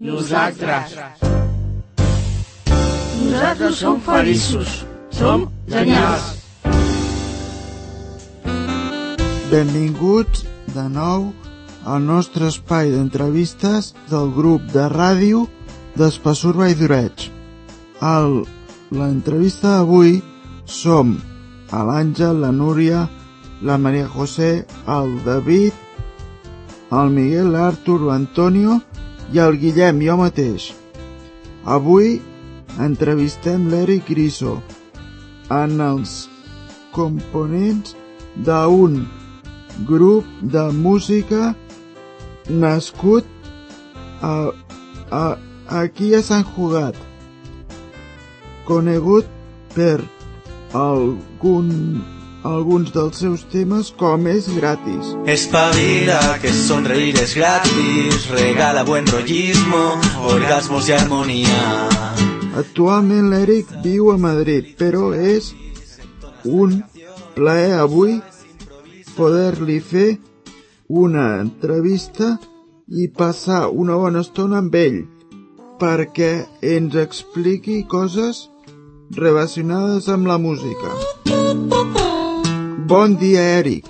Nosaltres. Nosaltres som feliços. Som genials. Benvinguts de nou al nostre espai d'entrevistes del grup de ràdio d'Espassur Valldoreig. El, l'entrevista d'avui som a l'Àngel, la Núria, la Maria José, el David, el Miguel, l'Artur, l'Antonio i el Guillem, jo mateix. Avui entrevistem l'Eric Griso en els components d'un grup de música nascut a, a, aquí a Sant Jugat, conegut per algun, alguns dels seus temes com és gratis. Espabila, que sonreír es gratis, regala buen rollismo, orgasmos y armonía. Actualment l'Eric viu a Madrid, però és un plaer avui poder-li fer una entrevista i passar una bona estona amb ell perquè ens expliqui coses relacionades amb la música. Bon dia, Eric.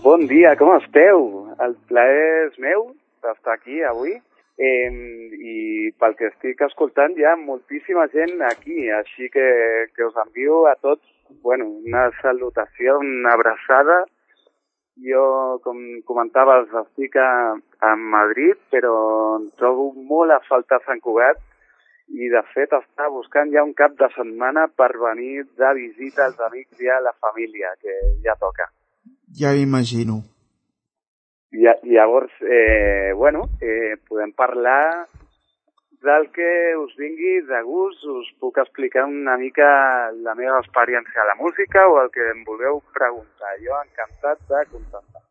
Bon dia, com esteu? El plaer és meu d'estar aquí avui eh, i pel que estic escoltant hi ha moltíssima gent aquí, així que, que us envio a tots bueno, una salutació, una abraçada. Jo, com comentaves, estic a, a Madrid, però trobo molt a faltar Sant Cugat i de fet està buscant ja un cap de setmana per venir de visita als amics i a la família, que ja toca. Ja m'imagino. I, llavors, eh, bueno, eh, podem parlar del que us vingui de gust, us puc explicar una mica la meva experiència a la música o el que em vulgueu preguntar. Jo encantat de contestar.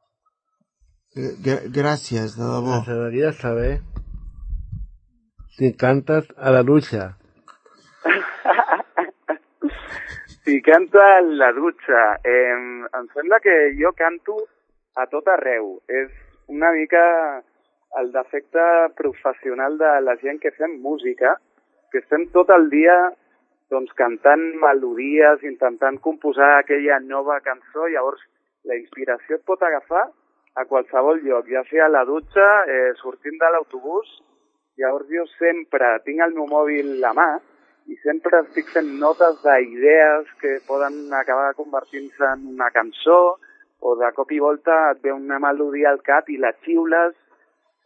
G gràcies, de debò. Ens agradaria saber si cantes a la dutxa. si canto a la dutxa. Eh, em sembla que jo canto a tot arreu. És una mica el defecte professional de la gent que fem música, que estem tot el dia doncs, cantant melodies, intentant composar aquella nova cançó, llavors la inspiració et pot agafar a qualsevol lloc, ja sigui a la dutxa, eh, sortint de l'autobús, llavors jo sempre tinc el meu mòbil a mà i sempre estic fent notes d'idees que poden acabar convertint-se en una cançó o de cop i volta et ve una melodia al cap i la xiules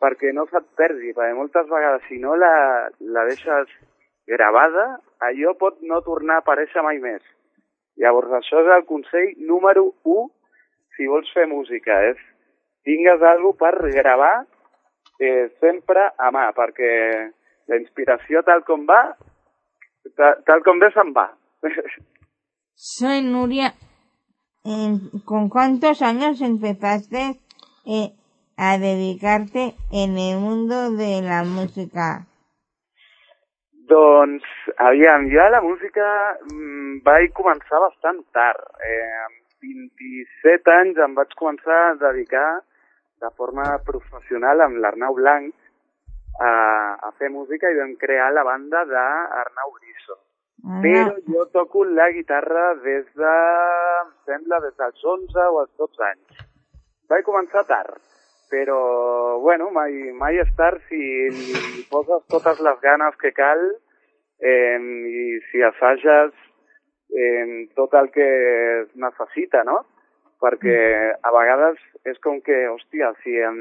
perquè no se't perdi, perquè moltes vegades si no la, la deixes gravada, allò pot no tornar a aparèixer mai més. Llavors això és el consell número 1 si vols fer música, és tingues alguna per gravar eh, sempre a mà, perquè la inspiració tal com va, tal, tal com ve se'n va. Soy Nuria. Eh, ¿Con cuántos años empezaste eh, a dedicarte en el mundo de la música? Doncs, aviam, jo la música mmm, vaig començar bastant tard. Eh, amb 27 anys em vaig començar a dedicar de forma professional amb l'Arnau Blanc a, a fer música i vam crear la banda d'Arnau Griso. Ah, Però jo toco la guitarra des de, em sembla, des dels 11 o els 12 anys. Vaig començar tard, però, bueno, mai, mai és tard si li poses totes les ganes que cal eh, i si assages eh, tot el que es necessita, no? Perquè a vegades és com que, hòstia, si en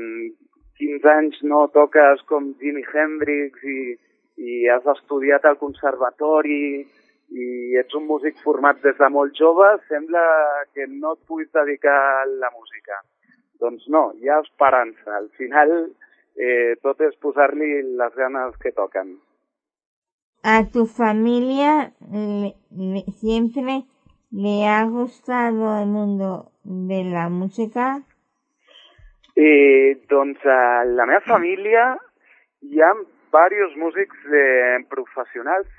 15 anys no toques com Jimi Hendrix i, i has estudiat al conservatori i ets un músic format des de molt jove, sembla que no et puguis dedicar a la música. Doncs no, hi ha esperança. Al final eh, tot és posar-li les ganes que toquen. ¿A tu familia le, le- ha gustado el mundo de la música? Eh, doncs a la meva família hi ha diversos músics eh.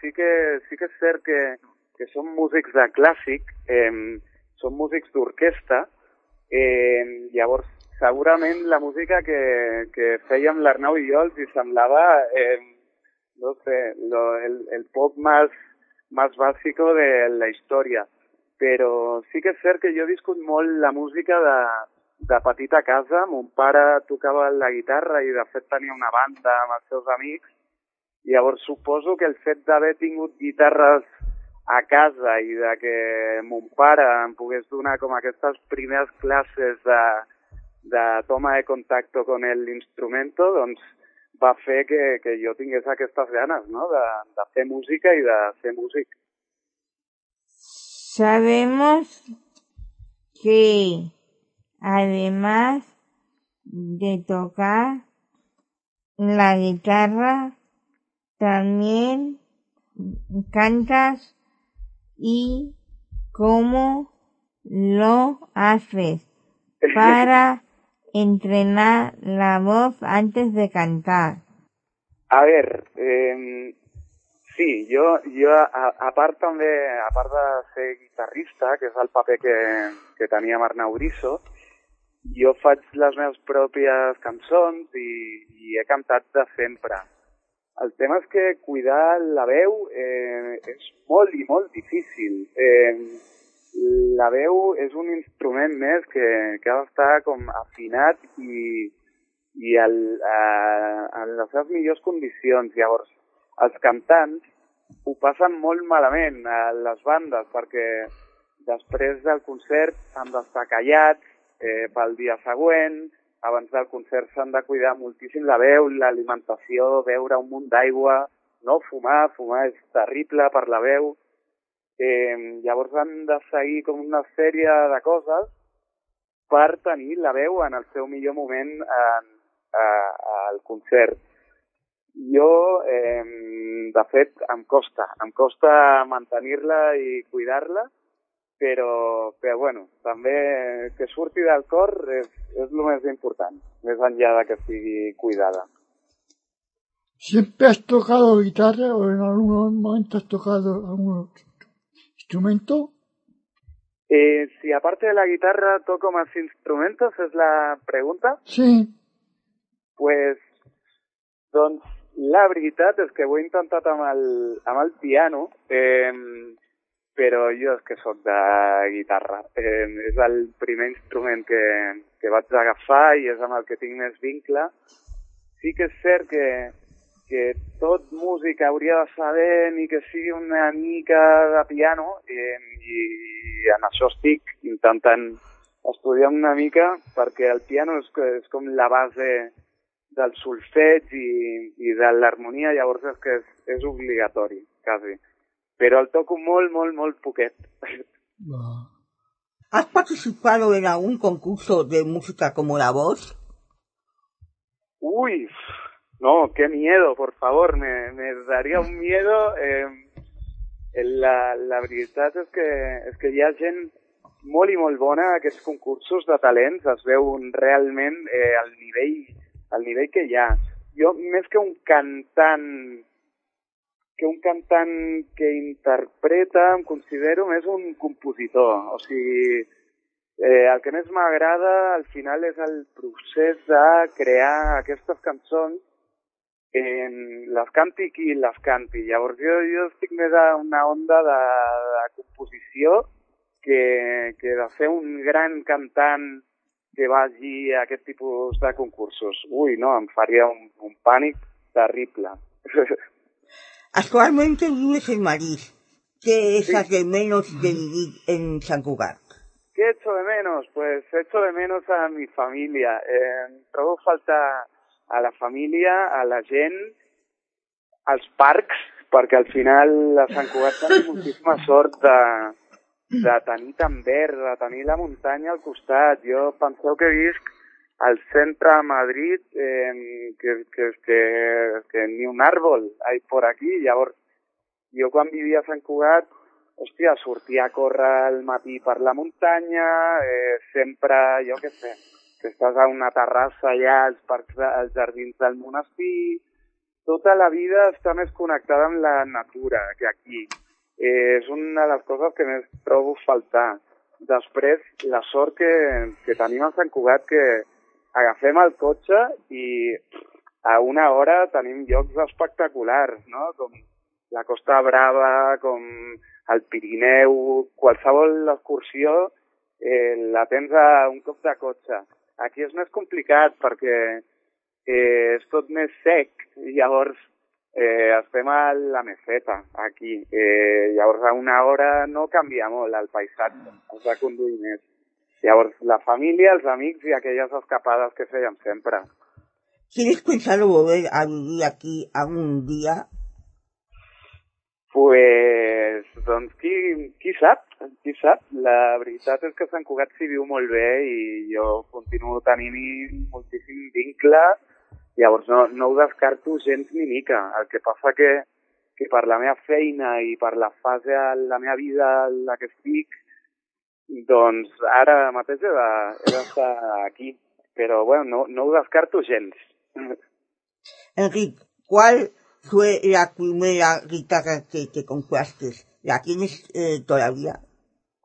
Sí que, sí que és cert que, que són músics de clàssic, eh, són músics d'orquestra, eh, llavors segurament la música que, que fèiem l'Arnau i jo els hi semblava, eh, no sé, lo, el, el pop más, más básico de la història. Però sí que és cert que jo he viscut molt la música de, de petita casa. Mon pare tocava la guitarra i de fet tenia una banda amb els seus amics. Llavors suposo que el fet d'haver tingut guitarres a casa i de que mon pare em pogués donar com aquestes primeres classes de, de toma de contacto con el instrumento, doncs va fer que, que jo tingués aquestes ganes, no?, de, de fer música i de ser músic. Sabemos que además de tocar la guitarra, también cantas y cómo lo haces para entrenar la voz antes de cantar. A ver, eh, sí, jo, jo a, a part també, a part de ser guitarrista, que és el paper que, que tenia amb Arnau Brisso, jo faig les meves pròpies cançons i, i he cantat de sempre. El tema és que cuidar la veu eh, és molt i molt difícil. Eh, la veu és un instrument més que, que ha d'estar com afinat i, i en les seves millors condicions. Llavors, els cantants ho passen molt malament a les bandes perquè després del concert han d'estar callats eh, pel dia següent, abans del concert s'han de cuidar moltíssim la veu, l'alimentació, beure un munt d'aigua, no fumar, fumar és terrible per la veu. Eh, llavors han de seguir com una sèrie de coses per tenir la veu en el seu millor moment en, a, al concert. Jo, eh, de fet, em costa, em costa mantenir-la i cuidar-la, però, però bueno, també que surti del cor és, és el més important, més enllà de que estigui cuidada. ¿Siempre has tocado guitarra o en algún momento has tocado algún instrumento? Eh, si aparte de la guitarra toco más instrumentos, es la pregunta. Sí. Pues, doncs, la veritat és que ho he intentat amb el, amb el piano, eh, però jo és que sóc de guitarra. Eh, és el primer instrument que, que vaig agafar i és amb el que tinc més vincle. Sí que és cert que, que tot músic hauria de saber ni que sigui una mica de piano eh, i, en això estic intentant estudiar una mica perquè el piano és, és com la base del solfeig i, i de l'harmonia, llavors és que és, és obligatori, quasi. Però el toco molt, molt, molt poquet. ¿Has participado en algún concurso de música como La Voz? Uy, no, qué miedo, por favor, me, me daría un miedo. Eh, la, la veritat és que, és que hi ha gent molt i molt bona a aquests concursos de talents, es veu realment eh, el nivell el nivell que hi ha. Jo, més que un cantant que un cantant que interpreta, em considero més un compositor. O sigui, eh, el que més m'agrada al final és el procés de crear aquestes cançons en les canti qui les canti. Llavors jo, jo estic més a una onda de, de composició que, que de ser un gran cantant que vagi a aquest tipus de concursos. Ui, no, em faria un, un pànic terrible. Actualmente vives en Madrid. ¿Qué echas de menos de vivir en San Cugat? ¿Qué echo de menos? Pues echo de menos a mi familia. Eh, trobo falta a la família, a la gent, als parcs, perquè al final a Sant Cugat tenim moltíssima sort de, de tenir tan verd, de tenir la muntanya al costat. Jo penseu que visc al centre de Madrid, eh, que, que, que, que ni un àrbol hay por aquí. Llavors, jo quan vivia a Sant Cugat, hòstia, sortia a córrer al matí per la muntanya, eh, sempre, jo què sé, que estàs a una terrassa allà als, parcs, als jardins del monestir, tota la vida està més connectada amb la natura que aquí. Eh, és una de les coses que més trobo faltar. Després, la sort que, que tenim a Sant Cugat, que, agafem el cotxe i a una hora tenim llocs espectaculars, no? Com la Costa Brava, com el Pirineu, qualsevol excursió eh, la tens a un cop de cotxe. Aquí és més complicat perquè eh, és tot més sec i llavors eh, estem a la meseta aquí. Eh, llavors a una hora no canvia molt el paisatge, has de conduir més. Llavors la família, els amics i aquelles escapades que fèiem sempre. ¿Tienes pensado volver a vivir aquí algún día? Pues, doncs, qui, qui sap? Qui sap? La veritat és que Sant Cugat s'hi viu molt bé i jo continuo tenint moltíssim vincle. Llavors, no, no ho descarto gens ni mica. El que passa que, que per la meva feina i per la fase a la meva vida en la que estic, doncs ara mateix he de- he d'estar aquí. Però, bueno, no, no ho descarto gens. Enrique, ¿cuál fue la primera guitarra que te compraste? ¿La tienes eh, todavía?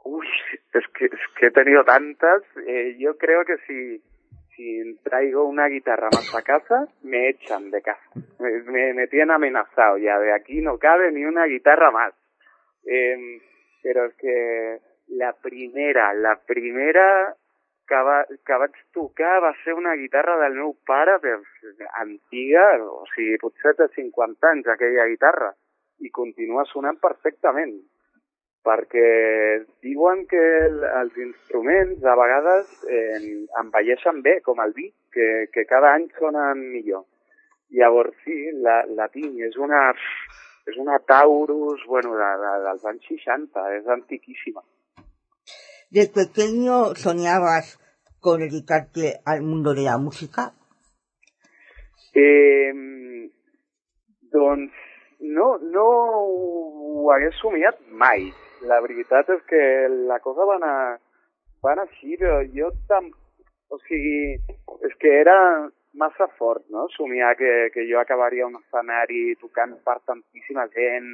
Uy, es que, es que he tenido tantas. Eh, yo creo que si, si traigo una guitarra más a casa, me echan de casa. Me, me, tienen amenazado ya. De aquí no cabe ni una guitarra más. Eh, pero es que la primera, la primera que, va, que vaig tocar va ser una guitarra del meu pare, però antiga, o sigui, potser té 50 anys aquella guitarra, i continua sonant perfectament perquè diuen que el, els instruments a vegades eh, envelleixen bé, com el vi, que, que cada any sonen millor. Llavors sí, la, la tinc, és una, és una Taurus, bueno, de, de, dels anys 60, és antiquíssima. ¿De pequeño soñabas con dedicarte al mundo de la música? Eh, doncs no, no ho hagués somiat mai. La veritat és que la cosa va anar, va anar així, però jo tam... O sigui, és que era massa fort, no?, somiar que, que jo acabaria un escenari tocant per tantíssima gent,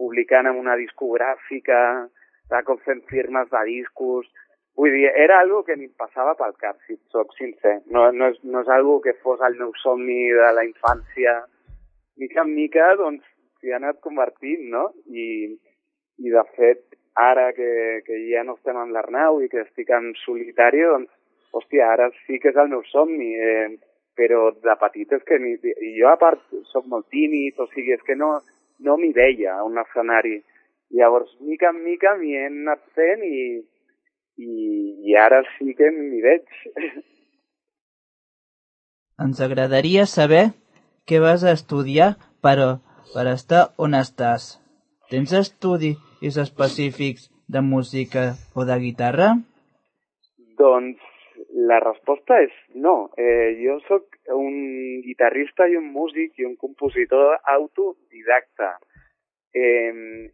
publicant en una discogràfica, de cop fent firmes de discos... Vull dir, era algo que ni passava pel cap, si soc sincer. No, no, és, no és algo que fos el meu somni de la infància. Mica en mica, doncs, s'hi ha anat convertint, no? I, i de fet, ara que, que ja no estem amb l'Arnau i que estic en solitari, doncs, hòstia, ara sí que és el meu somni, eh, però de petit és que ni, i jo a part sóc molt tímid, o sigui, és que no, no m'hi veia a un escenari. Llavors, mica en mica m'hi he anat fent i, i, i ara sí que m'hi veig. Ens agradaria saber què vas a estudiar per, per estar on estàs. Tens estudis específics de música o de guitarra? Doncs la resposta és no. Eh, jo sóc un guitarrista i un músic i un compositor autodidacta. Eh,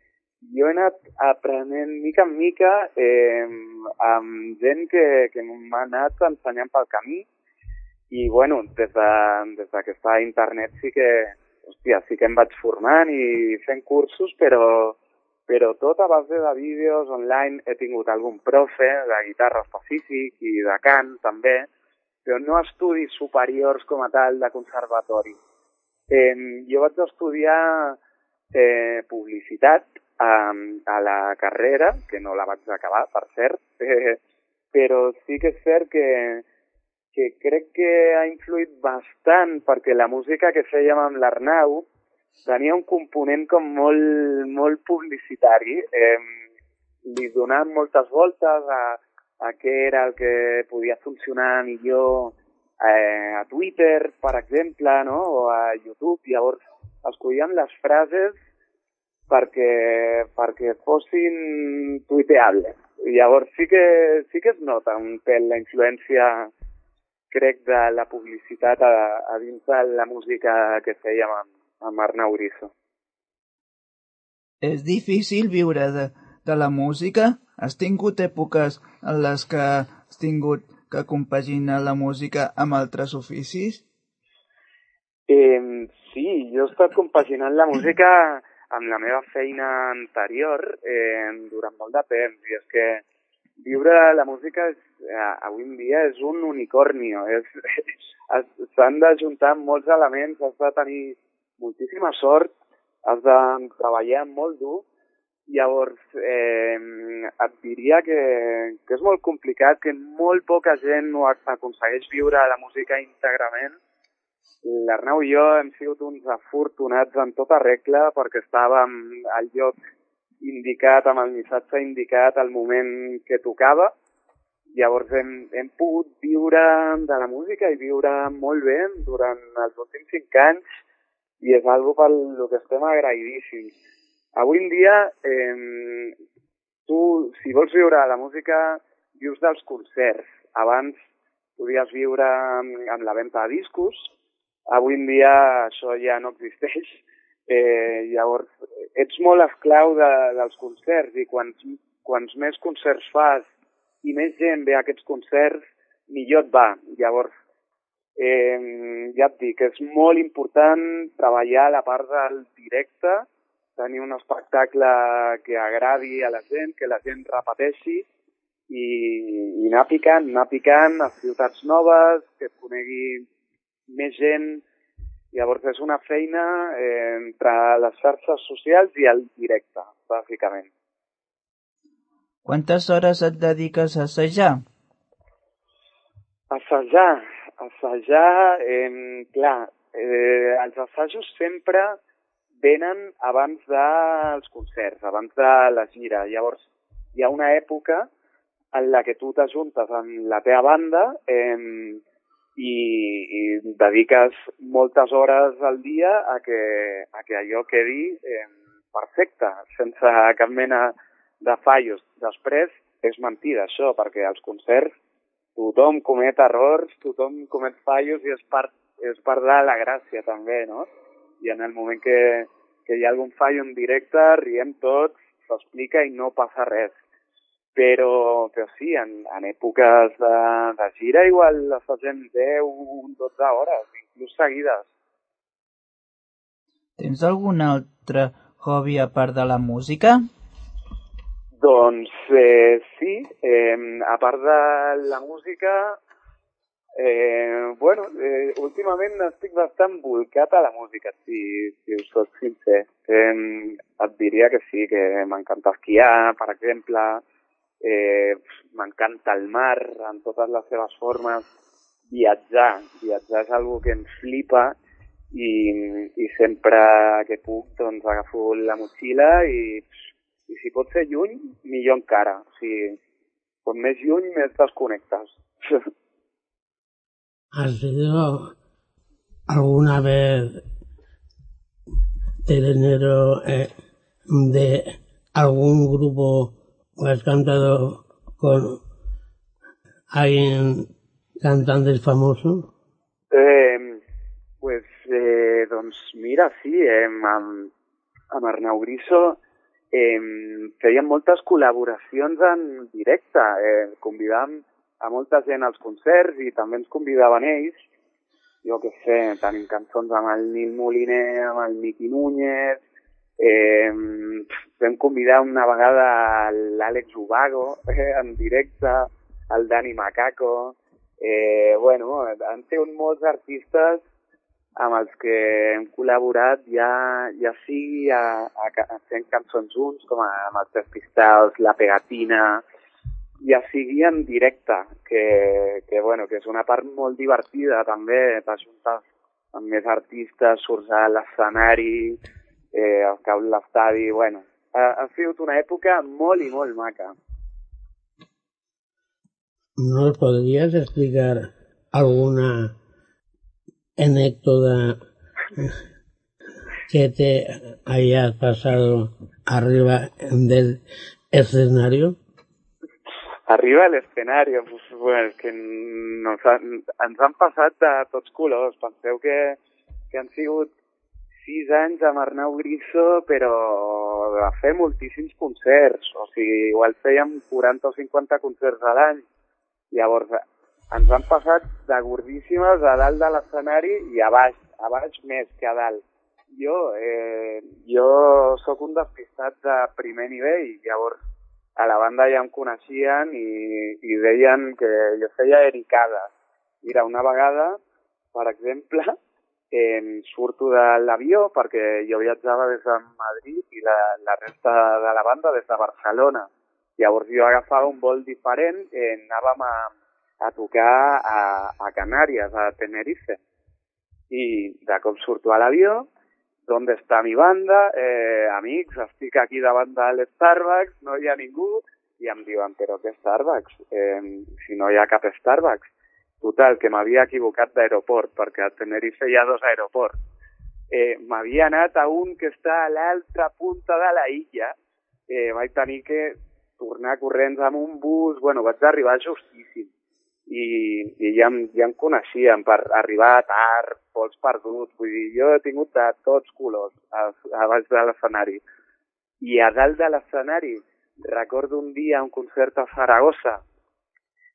jo he anat aprenent mica en mica eh, amb gent que, que m'ha anat ensenyant pel camí i bueno, des de, des de que està a internet sí que, hòstia, sí que em vaig formant i fent cursos, però, però tot a base de vídeos online he tingut algun profe de guitarra específic i de cant també, però no estudis superiors com a tal de conservatori. Eh, jo vaig estudiar eh, publicitat a, a la carrera, que no la vaig acabar, per cert, eh, però sí que és cert que, que crec que ha influït bastant perquè la música que fèiem amb l'Arnau tenia un component com molt, molt publicitari. Eh, li donàvem moltes voltes a, a què era el que podia funcionar millor eh, a Twitter, per exemple, no? o a YouTube. Llavors, escollíem les frases perquè, perquè fossin tuiteables. Llavors sí que, sí que es nota un pèl la influència, crec, de la publicitat a, a dins de la música que fèiem amb, amb Arnau Urizo. És difícil viure de, de la música? Has tingut èpoques en les que has tingut que compaginar la música amb altres oficis? Eh, sí, jo he estat compaginant la música amb la meva feina anterior eh, durant molt de temps i és que viure la música és, eh, avui en dia és un unicornio. S'han d'ajuntar molts elements, has de tenir moltíssima sort, has de treballar molt dur, llavors eh, et diria que, que és molt complicat, que molt poca gent ac- aconsegueix viure la música íntegrament. L'Arnau i jo hem sigut uns afortunats en tota regla perquè estàvem al lloc indicat, amb el missatge indicat al moment que tocava. Llavors hem, hem pogut viure de la música i viure molt bé durant els últims cinc anys i és algo pel que estem agraïdíssims. Avui en dia, eh, tu, si vols viure la música, vius dels concerts. Abans podies viure amb la venda de discos, avui en dia això ja no existeix. Eh, llavors, ets molt esclau de, dels concerts i quants, quants més concerts fas i més gent ve a aquests concerts, millor et va. Llavors, eh, ja et dic, és molt important treballar la part del directe, tenir un espectacle que agradi a la gent, que la gent repeteixi i, i anar picant, anar picant a ciutats noves, que et conegui més gent. Llavors és una feina eh, entre les xarxes socials i el directe, bàsicament. Quantes hores et dediques a assajar? Assajar, assajar, eh, clar, eh, els assajos sempre venen abans dels concerts, abans de la gira. Llavors, hi ha una època en la que tu t'ajuntes amb la teva banda eh, i, i dediques moltes hores al dia a que, a que allò quedi eh, perfecte, sense cap mena de fallos. Després, és mentida això, perquè als concerts tothom comet errors, tothom comet fallos i és part, és part de la gràcia també, no? I en el moment que, que hi ha algun fallo en directe, riem tots, s'explica i no passa res. Però, però sí, en, en èpoques de, de gira igual assagem 10, 12 hores, inclús seguides. Tens algun altre hobby a part de la música? Doncs eh, sí, eh, a part de la música, eh, bueno, eh, últimament estic bastant volcat a la música, si, si us soc sincer. Eh, et diria que sí, que m'encanta esquiar, per exemple, eh, m'encanta el mar en totes les seves formes, viatjar, viatjar és algo que em flipa i, i sempre que puc doncs agafo la motxilla i i si pot ser lluny, millor encara. O sigui, com més lluny, més desconnectes. ¿Has sido alguna vez telenero eh, de algún grupo o has cantado con alguien cantantes famoso? eh, pues, eh, doncs mira, sí, eh, amb, amb Arnau Griso eh, fèiem moltes col·laboracions en directe. Eh, convidàvem a molta gent als concerts i també ens convidaven ells. Jo què sé, tenim cançons amb el Nil Moliner, amb el Miqui Núñez, eh, vam convidar una vegada l'Àlex Ubago eh, en directe, el Dani Macaco, eh, bueno, han sigut molts artistes amb els que hem col·laborat ja, ja sigui a, a, a fent cançons junts, com a, amb els Despistals, La Pegatina, ja sigui en directe, que, que, bueno, que és una part molt divertida també, t'ajuntes amb més artistes, surts a l'escenari, eh, al cap l'estadi, bueno, ha, ha sigut una època molt i molt maca. ¿Nos podrías explicar alguna anécdota que te haya pasado arriba del escenario? Arriba a l'escenari, pues, bueno, que nos han, ens han passat de tots colors. Penseu que, que han sigut sis anys amb Arnau Griso, però de fer moltíssims concerts. O sigui, igual fèiem 40 o 50 concerts a l'any. Llavors, ens han passat de gordíssimes a dalt de l'escenari i a baix, a baix més que a dalt. Jo, eh, jo sóc un despistat de primer nivell, llavors a la banda ja em coneixien i, i deien que jo feia ericades. Mira, una vegada, per exemple, em surto de l'avió perquè jo viatjava des de Madrid i la, la resta de la banda des de Barcelona. Llavors jo agafava un vol diferent i anàvem a, a tocar a, a Canàries, a Tenerife. I de cop surto a l'avió, d'on està mi banda, eh, amics, estic aquí davant de l'Starbucks, no hi ha ningú, i em diuen, però què Starbucks? Eh, si no hi ha cap Starbucks. Total, que m'havia equivocat d'aeroport, perquè a Tenerife hi ha dos aeroports. Eh, m'havia anat a un que està a l'altra punta de la illa. Eh, vaig tenir que tornar corrents amb un bus, bueno, vaig arribar justíssim. I, i ja, em, ja em coneixien per arribar tard, vols perduts, vull dir, jo he tingut de tots colors a, a de l'escenari. I a dalt de l'escenari, recordo un dia un concert a Saragossa,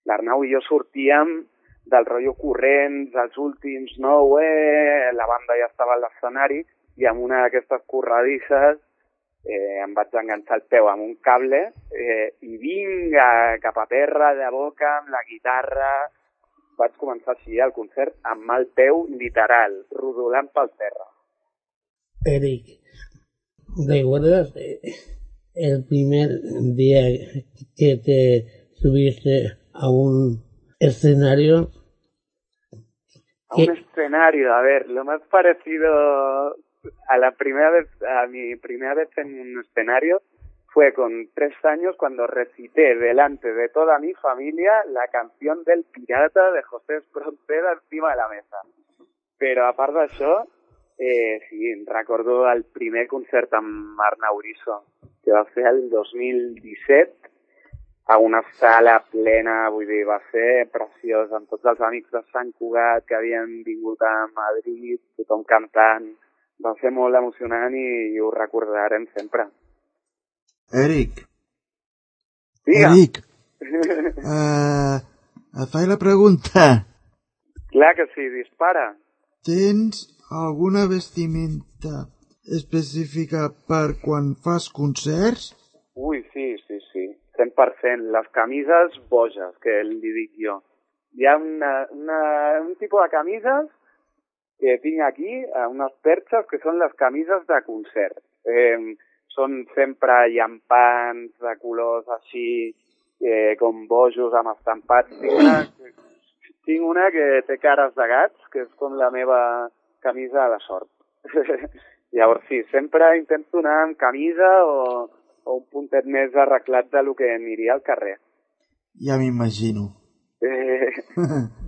l'Arnau i jo sortíem del rotllo corrents, els últims nou, eh, la banda ja estava a l'escenari i amb una d'aquestes corredisses eh, em vaig enganxar el peu amb un cable eh, i vinga cap a terra de boca amb la guitarra vaig començar així el concert amb el peu literal, rodolant pel terra. Eric, ¿recuerdas eh, el primer día que te subiste a un escenario? A un escenario, a ver, lo más parecido a la primera vez, a mi primera vez en un escenario fue con tres años cuando recité delante de toda mi familia la canción del pirata de José Espronceda encima de la mesa. Però a part d'això, eh, sí, recordo el primer concert amb Arnau Risso, que va fer el 2017 a una sala plena, vull dir, va ser preciós, amb tots els amics de Sant que havien vingut a Madrid, tothom cantant, va ser molt emocionant i, i ho recordarem sempre. Eric, Diga. Eric, uh, et faig la pregunta. Clar que sí, dispara. Tens alguna vestimenta específica per quan fas concerts? Ui, sí, sí, sí, 100%. Les camises boges, que li dic jo. Hi ha una, una, un tipus de camises que tinc aquí, eh, unes perxes, que són les camises de concert. Eh, són sempre llampants, de colors així, eh, com bojos, amb estampats. Tinc una, tinc una que té cares de gats, que és com la meva camisa de sort. Llavors sí, sempre intento anar amb camisa o, o un puntet més arreglat de lo que aniria al carrer. Ja m'imagino. Eh,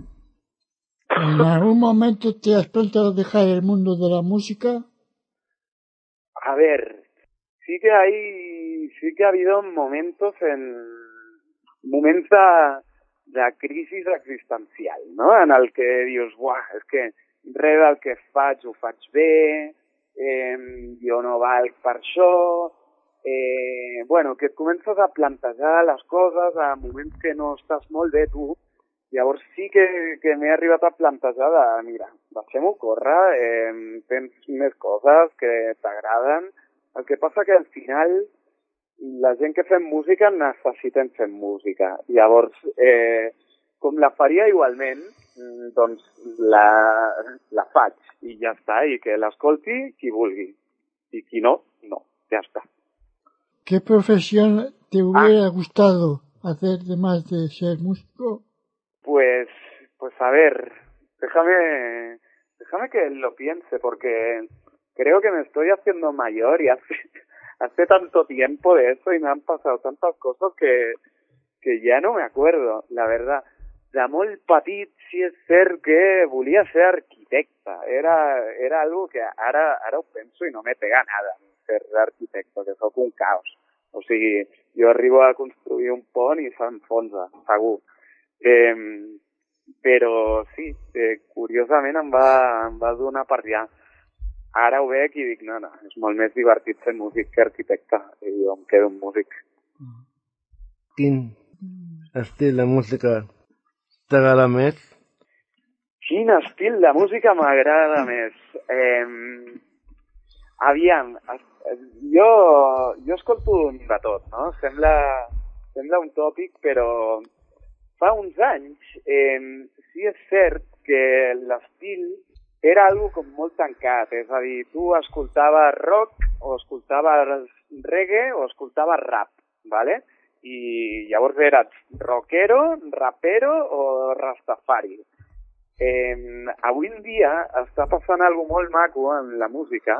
¿En algún momento te has planteado dejar el mundo de la música? a ver, sí que hay, sí que ha habido momentos en, moments de, de crisi existencial, no? En el que dius, uah, és que res del que faig ho faig bé, eh, jo no valc per això, eh, bueno, que et comences a plantejar les coses a moments que no estàs molt bé tu, llavors sí que, que m'he arribat a plantejar de, mira, deixem-ho córrer, eh, tens més coses que t'agraden, el que passa que al final la gent que fem música necessitem fer música. Llavors, eh, com la faria igualment, mm, doncs la, la faig i ja està, i que l'escolti qui vulgui. I qui no, no, ja està. ¿Qué profesión te hubiera gustado hacer además de ser músico? Pues, pues a ver, déjame, déjame que lo piense porque creo que me estoy haciendo mayor y hace, tanto tiempo de eso y me han pasado tantas cosas que, que ja no me acuerdo, la verdad. De molt petit sí és cert que volia ser arquitecte. Era, era algo que ara, ara ho penso no me pega nada ser arquitecte, que sóc un caos. O sigui, jo arribo a construir un pont i s'enfonsa, segur. Eh, però sí, eh, curiosament em va, em va donar per allà. Ara ho veig i dic, no, no, és molt més divertit ser músic que arquitecte. I jo em quedo un músic. Quin estil de música t'agrada més? Quin estil de música m'agrada més? Eh, aviam, jo, jo escolto de tot, no? Sembla, sembla un tòpic, però fa uns anys eh, sí és cert que l'estil era algo com molt tancat, és a dir, tu escoltaves rock o escoltaves reggae o escoltaves rap, ¿vale? i llavors eres rockero, rapero o rastafari. Eh, avui en dia està passant algo molt maco en la música,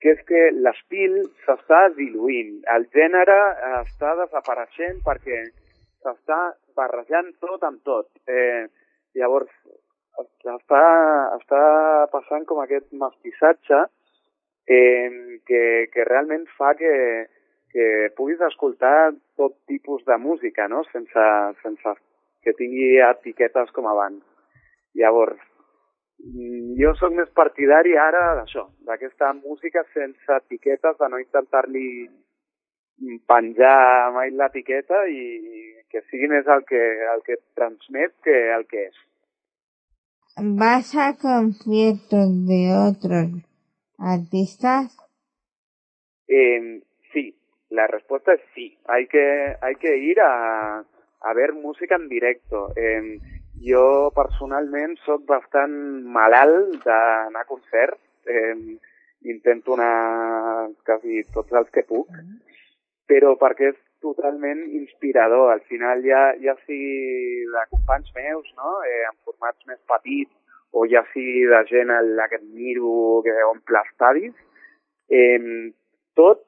que és que l'estil s'està diluint, el gènere està desapareixent perquè s'està barrejant tot amb tot. Eh, llavors, està, està passant com aquest mestissatge eh, que, que realment fa que, que puguis escoltar tot tipus de música, no? sense, sense que tingui etiquetes com abans. Llavors, mm, jo sóc més partidari ara d'això, d'aquesta música sense etiquetes, de no intentar-li penjar mai l'etiqueta i que sigui més el que, el que transmet que el que és. ¿Vas a conciertos de otros artistas? Eh, sí, la respuesta es sí. Hay que, hay que ir a, a ver música en directo. Eh, jo personalment sóc bastant malalt d'anar a concerts. Eh, intento anar quasi tots els que puc, però perquè és totalment inspirador. Al final, ja, ja sigui de companys meus, no? eh, en formats més petits, o ja sigui de gent a la que admiro, que omple estadis, eh, tot,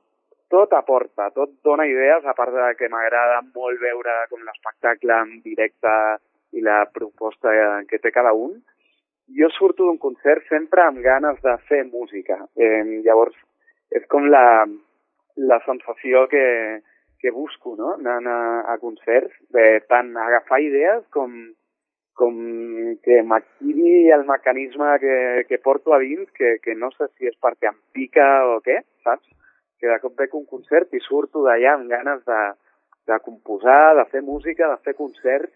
tot aporta, tot dona idees, a part de que m'agrada molt veure com l'espectacle en directe i la proposta que té cada un. Jo surto d'un concert sempre amb ganes de fer música. Eh, llavors, és com la, la sensació que, que busco, no? Anant a, a concerts, de tant agafar idees com, com que m'activi el mecanisme que, que porto a dins, que, que no sé si és perquè em pica o què, saps? Que de cop veig un concert i surto d'allà amb ganes de, de composar, de fer música, de fer concerts,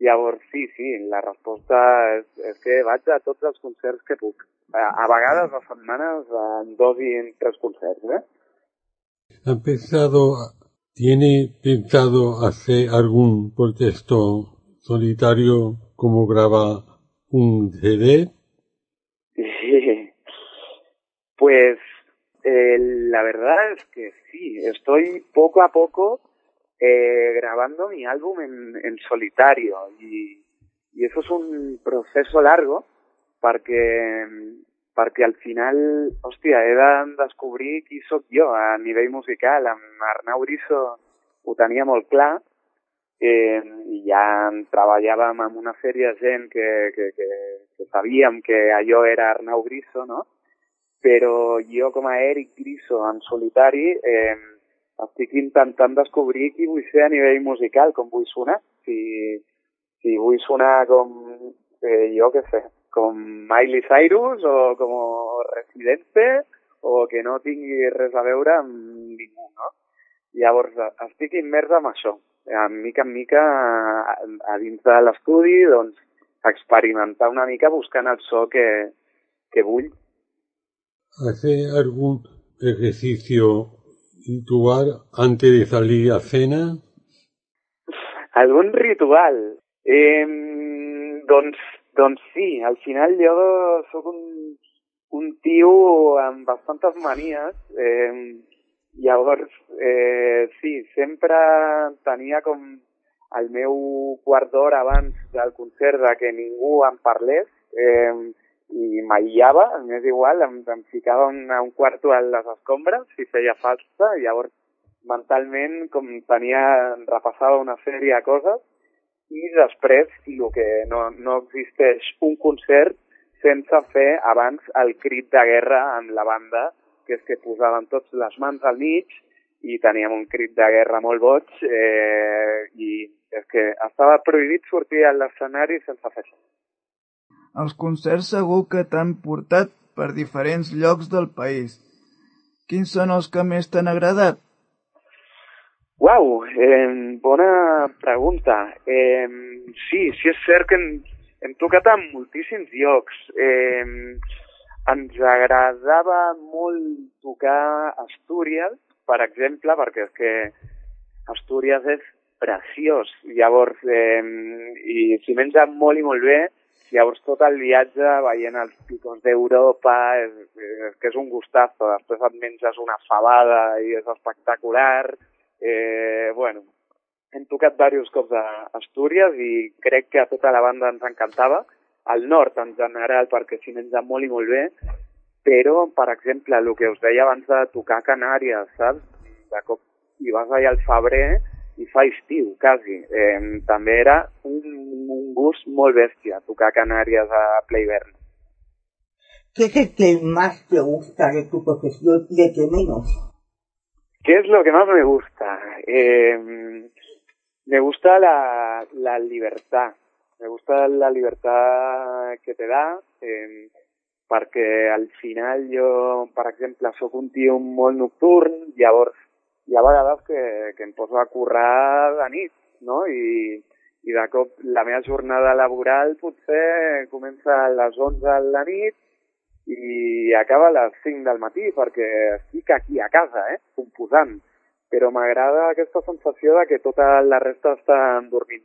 Llavors, sí, sí, la resposta és, és que vaig a tots els concerts que puc. A, a vegades, a setmanes, en dos i en tres concerts, ¿eh? ¿Ha pensado, tiene pensado hacer algún protesto solitario como graba un CD? Pues eh, la verdad es que sí, estoy poco a poco eh, grabando mi álbum en, solitario y, y eso és un proceso largo perquè, perquè al final, hòstia, he de descobrir qui sóc jo a nivell musical. Amb Arnau Griso ho tenia molt clar eh, i ja treballàvem amb una sèrie de gent que, que, que, que sabíem que allò era Arnau Griso, no? Però jo com a Eric Griso en solitari eh, estic intentant descobrir qui vull ser a nivell musical, com vull sonar. Si, si vull sonar com, eh, jo què sé, com Miley Cyrus o com Residente o que no tingui res a veure amb ningú, no? Llavors, estic immers en això. A mica en mica, a, a dins de l'estudi, doncs, experimentar una mica buscant el so que, que vull. ¿Hace algún ejercicio ritual antes de salir a cena? Algun ritual? Eh, doncs, doncs sí, al final jo sóc un, un tio amb bastantes manies, eh, llavors, eh, sí, sempre tenia com el meu quart d'hora abans del concert de que ningú em parlés, eh, i m'aïllava, m'és igual, em, em ficava un, un quarto a les escombres si feia falta, i llavors mentalment com tenia, repassava una sèrie de coses i després, el que no, no existeix un concert sense fer abans el crit de guerra amb la banda, que és que posaven tots les mans al mig i teníem un crit de guerra molt boig eh, i és que estava prohibit sortir a l'escenari sense fer això. Els concerts segur que t'han portat per diferents llocs del país. Quins són els que més t'han agradat? Uau, eh, bona pregunta. Eh, sí, sí és cert que hem, hem tocat en moltíssims llocs. Eh, ens agradava molt tocar Astúries, per exemple, perquè és que Astúries és preciós. Llavors, eh, i s'hi menja molt i molt bé, llavors tot el viatge veient els picos d'Europa, és, és que és un gustazo. Després et menges una fabada i és espectacular. Eh, bueno, hem tocat diversos cops a Astúries i crec que a tota la banda ens encantava. Al nord, en general, perquè s'hi menja molt i molt bé, però, per exemple, el que us deia abans de tocar Canàries, saps? De cop hi vas allà al febrer i fa estiu, quasi. Eh, també era un, un gust molt bèstia tocar Canàries a hivern. ¿Qué es el que más te gusta de tu profesión y de que menos? ¿Qué es lo que más me gusta? Eh, me gusta la, la libertad. Me gusta la libertad que te da, eh, perquè al final jo, per exemple, sóc un tio molt nocturn, llavors hi ha vegades que, que em a currar de nit, no? I, i de cop la meva jornada laboral potser comença a les 11 de la nit i acaba a les 5 del matí perquè estic aquí a casa, eh, composant. Però m'agrada aquesta sensació de que tota la resta estan dormint.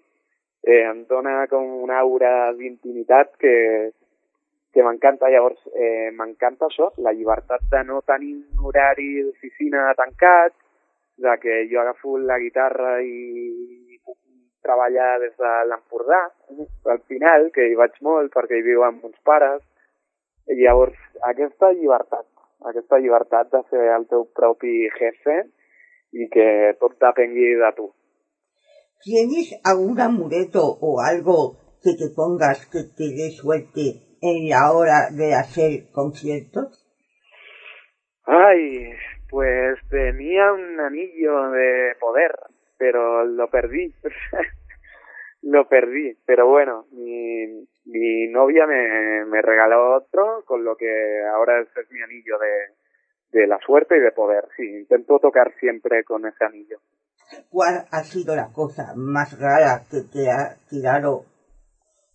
Eh, em dona com una aura d'intimitat que, que m'encanta. Llavors, eh, m'encanta això, la llibertat de no tenir un horari d'oficina tancat, de que jo agafo la guitarra i puc treballar des de l'Empordà, al final, que hi vaig molt perquè hi viu amb uns pares. Llavors, aquesta llibertat, aquesta llibertat de ser el teu propi jefe i que tot depengui de tu. ¿Tienes algún amuleto o algo que te pongas que te dé suerte en la hora de hacer conciertos? Ay, pues tenía un anillo de poder, pero lo perdí. lo perdí, pero bueno, mi, mi novia me, me regaló otro, con lo que ahora ese es mi anillo de, de la suerte y de poder. Sí, intento tocar siempre con ese anillo. ¿Cuál ha sido la cosa más rara que te ha tirado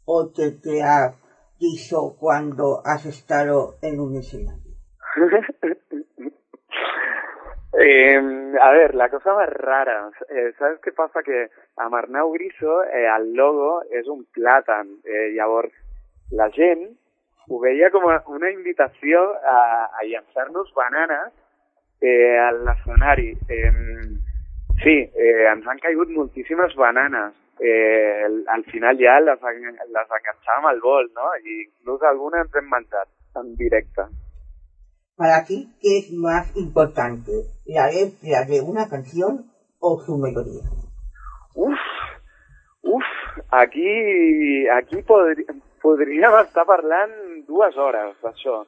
o que te ha dicho cuando has estado en un escenario? Eh, a ver, la cosa más rara, eh, ¿sabes qué pasa? Que a Marnau Griso eh, el logo és un plàtan. Eh, llavors, la gent ho veia com una invitació a, a llançar-nos bananes eh, a l'escenari. Eh, sí, eh, ens han caigut moltíssimes bananes. Eh, al final ja les, les enganxàvem al vol, no? I inclús algunes ens hem menjat en directe. Para ti, ¿qué es más importante? ¿La letra de una canción o su melodía? Uf, uf, aquí, aquí podri, podríem estar parlant dues hores d'això,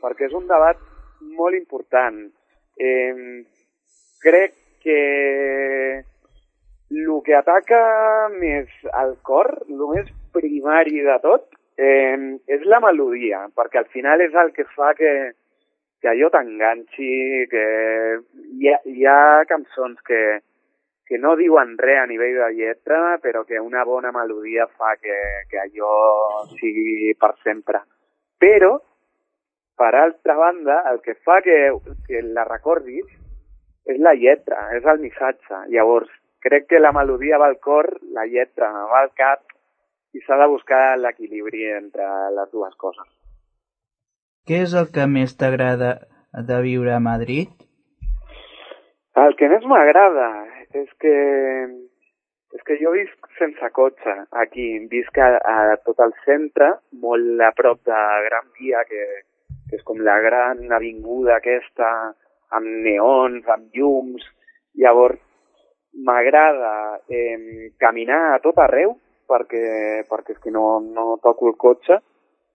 perquè és un debat molt important. Eh, crec que el que ataca més al cor, el més primari de tot, eh, és la melodia, perquè al final és el que fa que, que allò t'enganxi, que hi ha, hi ha cançons que, que no diuen res a nivell de lletra, però que una bona melodia fa que, que allò sigui per sempre. Però, per altra banda, el que fa que, que la recordis és la lletra, és el missatge. Llavors, crec que la melodia va al cor, la lletra va al cap, i s'ha de buscar l'equilibri entre les dues coses. Què és el que més t'agrada de viure a Madrid? El que més m'agrada és que és que jo visc sense cotxe aquí, visc a, a tot el centre, molt a prop de Gran Via, que, que és com la gran avinguda aquesta, amb neons, amb llums. Llavors, m'agrada eh, caminar a tot arreu, perquè, perquè és que no, no toco el cotxe,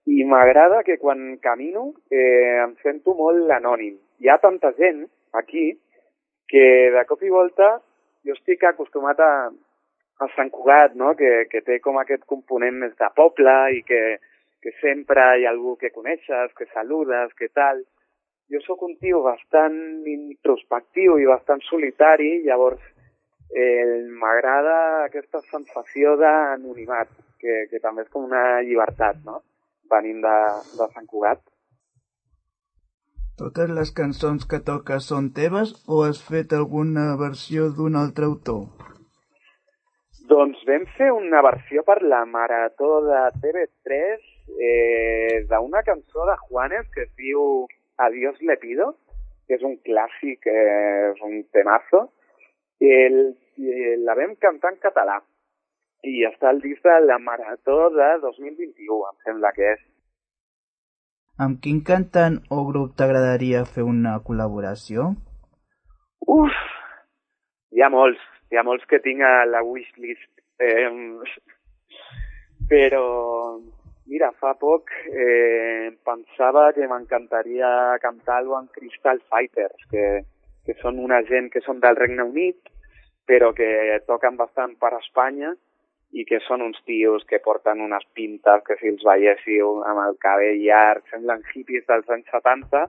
i m'agrada que quan camino eh, em sento molt anònim. Hi ha tanta gent aquí que de cop i volta jo estic acostumat a, a Sant Cugat, no? que, que té com aquest component més de poble i que, que sempre hi ha algú que coneixes, que saludes, que tal. Jo sóc un tio bastant introspectiu i bastant solitari, llavors eh, m'agrada aquesta sensació d'anonimat, que, que també és com una llibertat, no? Venint de, de Sant Cugat. Totes les cançons que toques són teves o has fet alguna versió d'un altre autor? Doncs vam fer una versió per la Marató de TV3 eh, d'una cançó de Juanes que es diu Adiós le pido, que és un clàssic, eh, és un temazo. El, eh, la vam cantar en català i està al disc de la Marató de 2021, em sembla que és. Amb quin cantant o grup t'agradaria fer una col·laboració? Uf, hi ha molts, hi ha molts que tinc a la wishlist. Eh, però, mira, fa poc eh, pensava que m'encantaria cantar-lo amb Crystal Fighters, que, que són una gent que són del Regne Unit, però que toquen bastant per Espanya i que són uns tios que porten unes pintes que si els veiéssiu amb el cabell llarg semblen hippies dels anys 70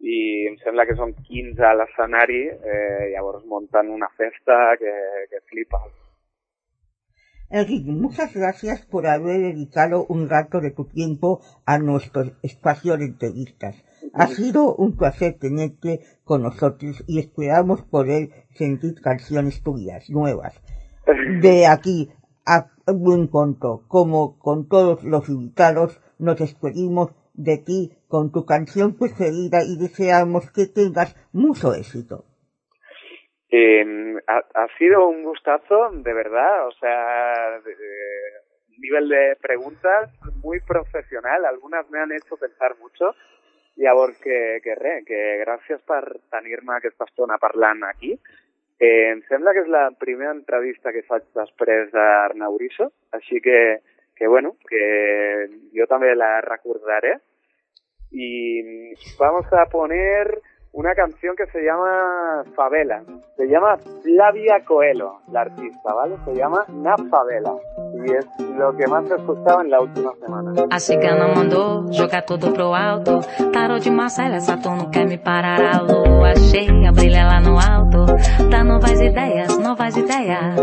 i em sembla que són 15 a l'escenari, eh, llavors munten una festa que, que flipa. Enrique, muchas gracias por haber dedicado un rato de tu tiempo a nuestro espacio de entrevistas. Ha sido un placer tenerte con nosotros y esperamos poder sentir canciones tuyas, nuevas. De aquí a buen pronto, como con todos los invitados, nos despedimos de ti con tu canción preferida y deseamos que tengas mucho éxito. Eh, ha, ha, sido un gustazo, de verdad, o sea, de, de, nivel de preguntas muy profesional, algunas me han hecho pensar mucho, llavors que, que res, que gràcies per tenir-me aquesta estona parlant aquí. Eh, em sembla que és la primera entrevista que faig després d'Arnau Risso, així que, que bueno, que jo també la recordaré. Y vamos a poner una canción que se llama Favela. Se llama Flavia Coelho, la artista, ¿vale? Se llama Na Favela. E é lo que mais escutava na última semana. A cigana mandou jogar tudo pro alto. Tarô de Marcela, Saturno quer me parar. A lua cheia brilha lá no alto. Dá novas ideias, novas ideias.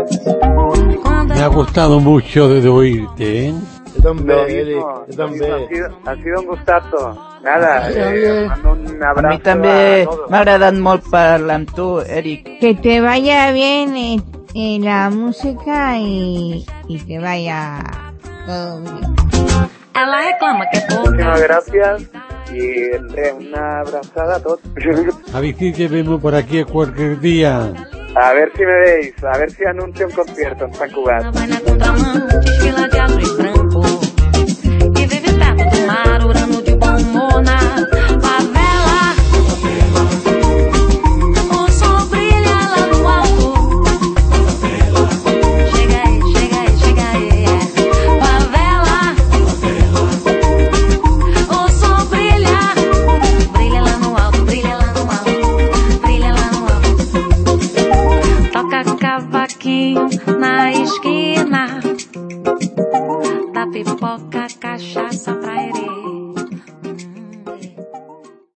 Quando me ha gustado mucho de oírte, ¿eh? Yo también, Eric, yo también. Ha sido, ha sido un gustazo. Nada, eh, mando un abrazo A mi també m'ha agradat molt parlar amb tu, Eric. Que te vaya bien en, en la música y, y te vaya todo bien. Ela reclama que é pouca. Muchísimas gracias y re, una abrazada a todos. A te vemos por aquí cualquier día. A ver si me veis, a ver si anuncio un concierto en San Cugat. Na esquina. Da pipoca, cachaça pra herê.